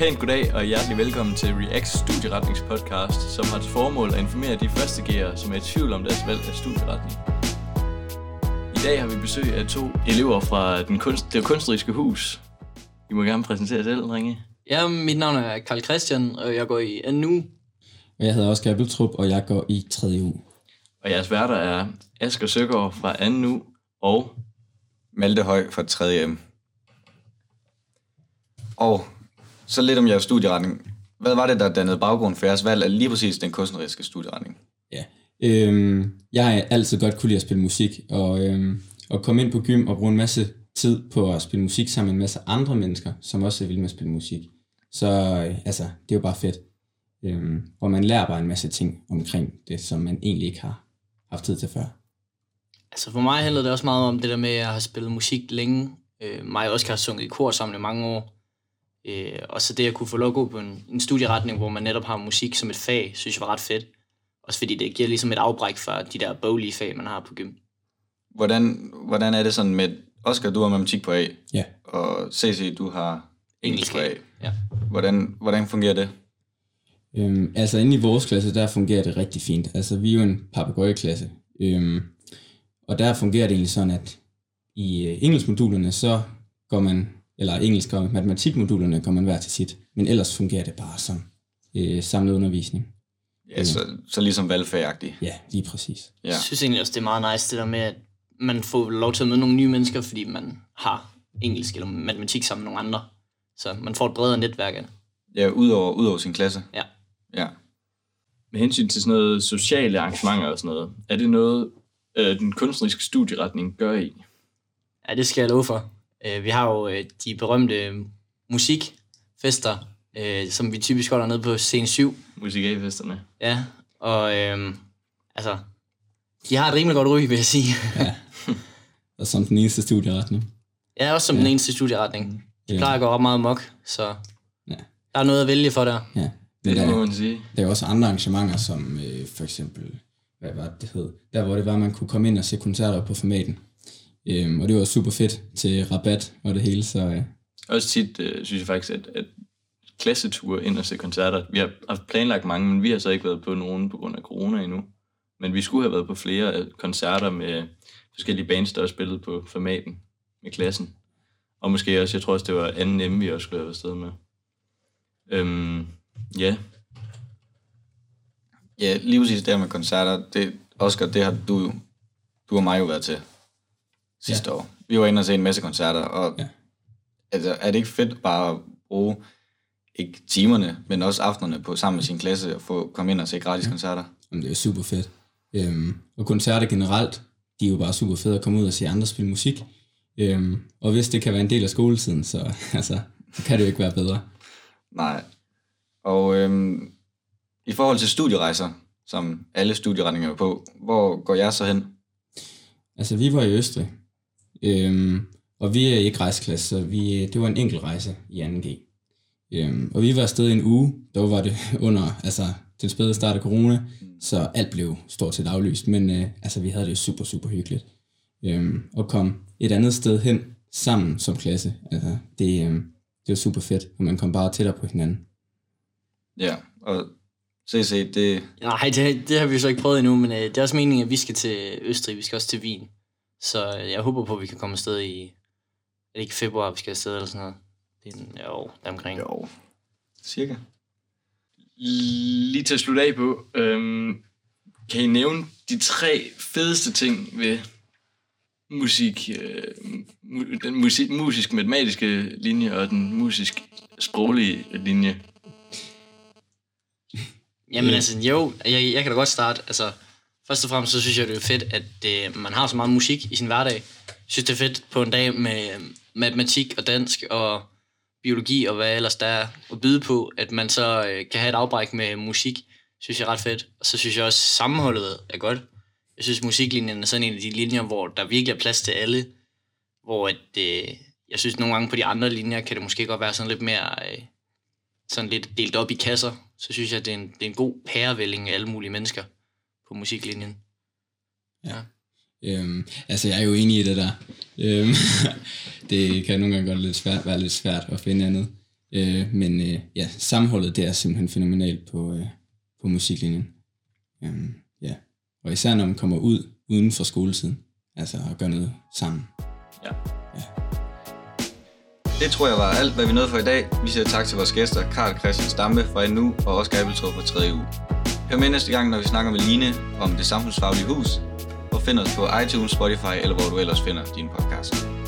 Pænt goddag og hjertelig velkommen til React Studieretningspodcast, som har til formål at informere de første gear, som er i tvivl om deres valg af studieretning. I dag har vi besøg af to elever fra den kunst, det kunstneriske hus. I må gerne præsentere jer selv, Ringe. Ja, mit navn er Karl Christian, og jeg går i NU. Jeg hedder Oscar Abeltrup, og jeg går i 3. uge. Og jeres værter er Asger Søgaard fra 2. nu og Malte Høj fra 3. M. Og så lidt om jeres studieretning. Hvad var det, der dannede baggrund for jeres valg af lige præcis den kunstneriske studieretning? Ja. Øhm, jeg har altid godt kunne lide at spille musik, og, øhm, og komme ind på gym og bruge en masse tid på at spille musik sammen med en masse andre mennesker, som også vil med at spille musik. Så øh, altså, det er jo bare fedt. Øhm, og man lærer bare en masse ting omkring det, som man egentlig ikke har haft tid til før. Altså for mig handlede det også meget om det der med, at jeg har spillet musik længe. Øh, mig og Oscar har sunget i kor sammen i mange år. Øh, og så det at kunne få lov at gå på en, en studieretning, hvor man netop har musik som et fag, synes jeg var ret fedt. Også fordi det giver ligesom et afbræk fra de der boglige fag, man har på gym. Hvordan, hvordan er det sådan med... Oscar, du har matematik på A, Ja. og CC, du har engelsk på A. Ja. Hvordan, hvordan fungerer det? Øhm, altså inde i vores klasse, der fungerer det rigtig fint. Altså vi er jo en papegøjeklasse. Øhm, og der fungerer det egentlig sådan, at i øh, engelskmodulerne, så går man, eller engelsk og matematikmodulerne går man hver til sit. Men ellers fungerer det bare som øh, samlet undervisning. Ja, så, så ligesom valgfagagtigt. Ja, lige præcis. Ja. Jeg synes egentlig også, det er meget nice, det der med, at man får lov til at møde nogle nye mennesker, fordi man har engelsk eller matematik sammen med nogle andre. Så man får et bredere netværk af det. ja, udover, udover sin klasse. Ja. Ja. med hensyn til sådan noget sociale arrangementer og sådan noget. Er det noget, øh, den kunstneriske studieretning gør i? Ja, det skal jeg love for. Øh, vi har jo øh, de berømte musikfester, øh, som vi typisk holder nede på scene 7. Musik A-festerne. Ja, og øh, altså, de har et rimelig godt ry, vil jeg sige. Og som den eneste studieretning. Ja, også som ja. den eneste studieretning. De Ja. plejer at gå ret meget mok, så Ja. der er noget at vælge for der. Ja. Men Det må der, man sige. der er også andre arrangementer, som øh, for eksempel, hvad var det, det hed? Der hvor det var, man kunne komme ind og se koncerter på formaten. Øhm, og det var super fedt til rabat og det hele, så øh, Også tit øh, synes jeg faktisk, at, at klasseture ind og se koncerter, vi har haft planlagt mange, men vi har så ikke været på nogen på grund af corona endnu. Men vi skulle have været på flere koncerter med forskellige bands, der også spillede på formaten med klassen. Og måske også, jeg tror også, det var anden M, vi også skulle have været afsted med. Øhm, ja, Ja, lige præcis det her med koncerter. Det, Oscar, det har du, du og mig jo været til sidste ja. år. Vi var inde og se en masse koncerter, og ja. Altså, er det ikke fedt bare at bruge ikke timerne, men også aftenerne på sammen med sin klasse og få komme ind og se gratis ja. koncerter? jamen, det er super fedt. Øhm, og koncerter generelt, de er jo bare super fede at komme ud og se andre spille musik. Øhm, og hvis det kan være en del af skoletiden, så altså, så kan det jo ikke være bedre. Nej. Og øhm, i forhold til studierejser, som alle studieretninger er på, hvor går jeg så hen? Altså, vi var i Østrig, øhm, og vi er ikke rejseklasse, så vi, det var en enkelt rejse i 2G. Øhm, og vi var afsted i en uge, dog var det under altså, den spæde start af corona, så alt blev stort set aflyst, men øh, altså, vi havde det super, super hyggeligt. Øhm, og kom et andet sted hen sammen som klasse, altså, det, øhm, det var super fedt, og man kom bare tættere på hinanden. Ja, og CC, det, Nej, det, det har vi så ikke prøvet endnu, men øh, det er også meningen, at vi skal til Østrig, vi skal også til Wien. Så jeg håber på, at vi kan komme afsted i, er det ikke februar, vi skal afsted eller sådan noget? Det er en, jo, deromkring. jo, cirka. lige til at slutte af på, øhm, kan I nævne de tre fedeste ting ved musik, øh, mu- den musik, musisk-matematiske linje og den musisk-sproglige linje? Jamen altså, jo, jeg, jeg kan da godt starte. Altså, først og fremmest så synes jeg, det er fedt, at øh, man har så meget musik i sin hverdag. Jeg synes, det er fedt på en dag med øh, matematik og dansk og biologi og hvad ellers der er at byde på, at man så øh, kan have et afbræk med musik, synes jeg er ret fedt. Og så synes jeg også, at sammenholdet er godt. Jeg synes, musiklinjen er sådan en af de linjer, hvor der virkelig er plads til alle. Hvor at, øh, jeg synes, nogle gange på de andre linjer, kan det måske godt være sådan lidt mere... Øh, sådan lidt delt op i kasser, så synes jeg, at det er en, det er en god pærevælling af alle mulige mennesker på musiklinjen. Øhm, altså, jeg er jo enig i det der. Øhm, det kan nogle gange godt lidt svært, være lidt svært at finde andet. Øh, men øh, ja, sammenholdet det er simpelthen fænomenalt på, øh, på musiklinjen. Øhm, ja. Og især når man kommer ud uden for skoletiden, altså at gøre noget sammen. Ja. Det tror jeg var alt, hvad vi nåede for i dag. Vi siger tak til vores gæster, Karl Christian Stampe fra NU og Oscar Abeltrup fra 3. uge. Hør med næste gang, når vi snakker med Line om det samfundsfaglige hus, og find os på iTunes, Spotify eller hvor du ellers finder din podcast.